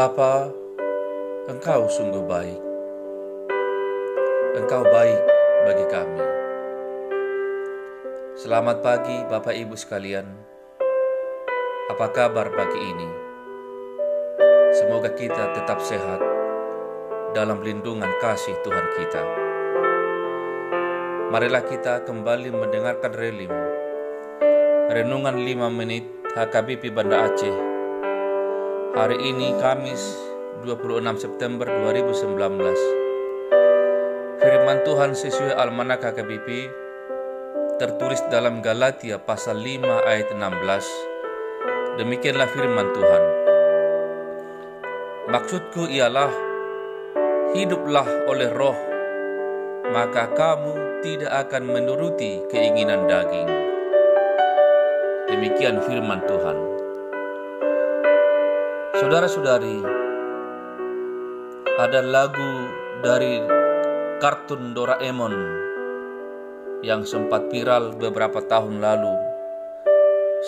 Bapa, Engkau sungguh baik. Engkau baik bagi kami. Selamat pagi Bapak Ibu sekalian. Apa kabar pagi ini? Semoga kita tetap sehat dalam lindungan kasih Tuhan kita. Marilah kita kembali mendengarkan relim Renungan 5 menit HKBP Banda Aceh Hari ini Kamis 26 September 2019 Firman Tuhan sesuai Almanak HKBP tertulis dalam Galatia pasal 5 ayat 16 Demikianlah firman Tuhan. Maksudku ialah hiduplah oleh roh maka kamu tidak akan menuruti keinginan daging. Demikian firman Tuhan. Saudara-saudari, ada lagu dari kartun Doraemon yang sempat viral beberapa tahun lalu.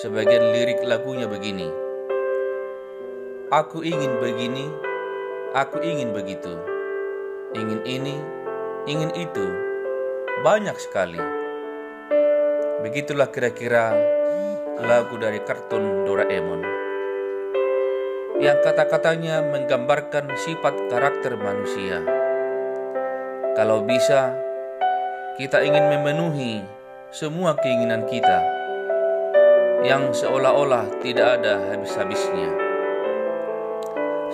Sebagian lirik lagunya begini. Aku ingin begini, aku ingin begitu. Ingin ini, ingin itu. Banyak sekali. Begitulah kira-kira lagu dari kartun Doraemon yang kata-katanya menggambarkan sifat karakter manusia. Kalau bisa, kita ingin memenuhi semua keinginan kita yang seolah-olah tidak ada habis-habisnya.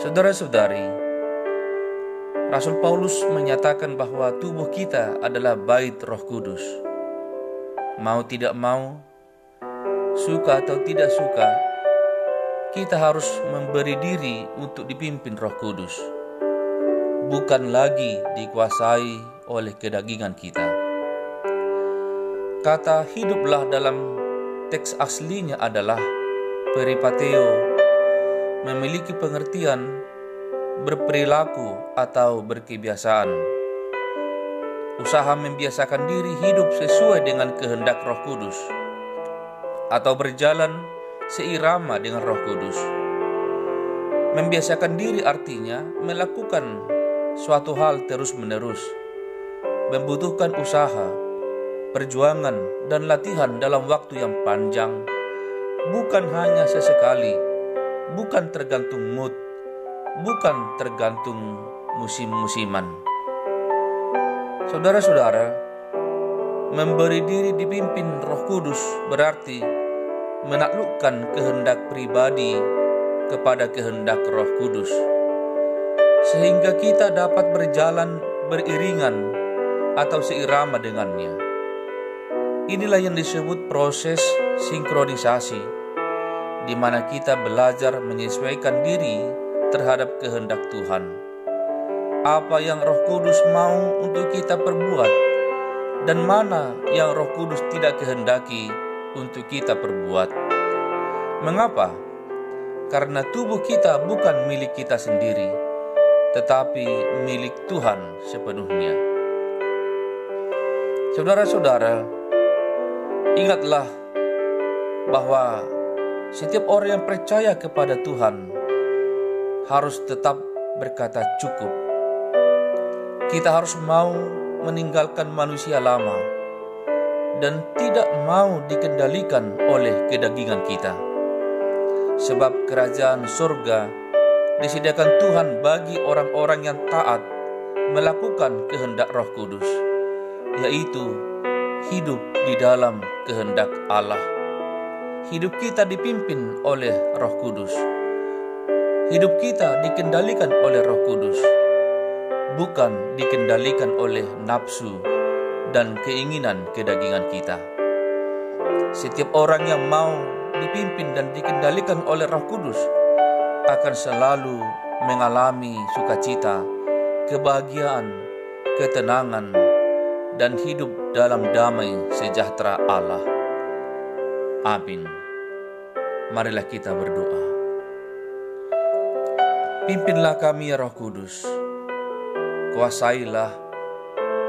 Saudara-saudari, Rasul Paulus menyatakan bahwa tubuh kita adalah bait Roh Kudus. Mau tidak mau, suka atau tidak suka, kita harus memberi diri untuk dipimpin Roh Kudus, bukan lagi dikuasai oleh kedagingan kita. Kata "hiduplah" dalam teks aslinya adalah peripateo, memiliki pengertian berperilaku atau berkebiasaan. Usaha membiasakan diri hidup sesuai dengan kehendak Roh Kudus atau berjalan seirama dengan Roh Kudus. Membiasakan diri artinya melakukan suatu hal terus-menerus, membutuhkan usaha, perjuangan, dan latihan dalam waktu yang panjang, bukan hanya sesekali, bukan tergantung mood, bukan tergantung musim-musiman. Saudara-saudara, Memberi diri dipimpin Roh Kudus berarti menaklukkan kehendak pribadi kepada kehendak Roh Kudus, sehingga kita dapat berjalan beriringan atau seirama dengannya. Inilah yang disebut proses sinkronisasi, di mana kita belajar menyesuaikan diri terhadap kehendak Tuhan. Apa yang Roh Kudus mau untuk kita perbuat dan mana yang Roh Kudus tidak kehendaki untuk kita perbuat. Mengapa? Karena tubuh kita bukan milik kita sendiri, tetapi milik Tuhan sepenuhnya. Saudara-saudara, ingatlah bahwa setiap orang yang percaya kepada Tuhan harus tetap berkata cukup. Kita harus mau meninggalkan manusia lama dan tidak mau dikendalikan oleh kedagingan kita. Sebab kerajaan surga disediakan Tuhan bagi orang-orang yang taat melakukan kehendak Roh Kudus, yaitu hidup di dalam kehendak Allah. Hidup kita dipimpin oleh Roh Kudus. Hidup kita dikendalikan oleh Roh Kudus bukan dikendalikan oleh nafsu dan keinginan kedagingan kita. Setiap orang yang mau dipimpin dan dikendalikan oleh Roh Kudus akan selalu mengalami sukacita, kebahagiaan, ketenangan, dan hidup dalam damai sejahtera Allah. Amin. Marilah kita berdoa. Pimpinlah kami ya Roh Kudus kuasailah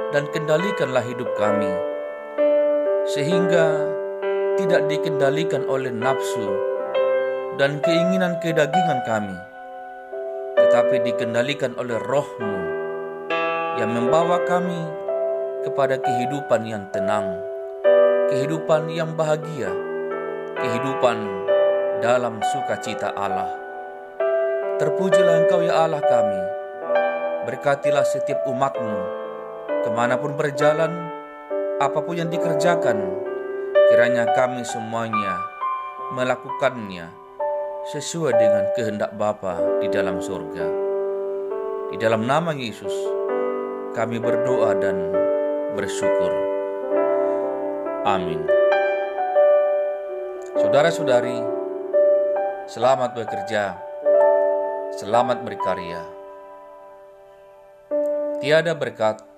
dan kendalikanlah hidup kami, sehingga tidak dikendalikan oleh nafsu dan keinginan kedagingan kami, tetapi dikendalikan oleh rohmu yang membawa kami kepada kehidupan yang tenang, kehidupan yang bahagia, kehidupan dalam sukacita Allah. Terpujilah Engkau ya Allah kami, berkatilah setiap umatmu, ke mana pun berjalan, apa pun yang dikerjakan, kiranya kami semuanya melakukannya sesuai dengan kehendak Bapa di dalam surga. Di dalam nama Yesus, kami berdoa dan bersyukur. Amin. Saudara-saudari, selamat bekerja, selamat berkarya. Tiada berkat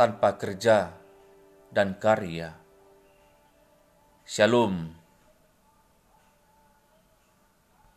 tanpa kerja dan karya. Shalom.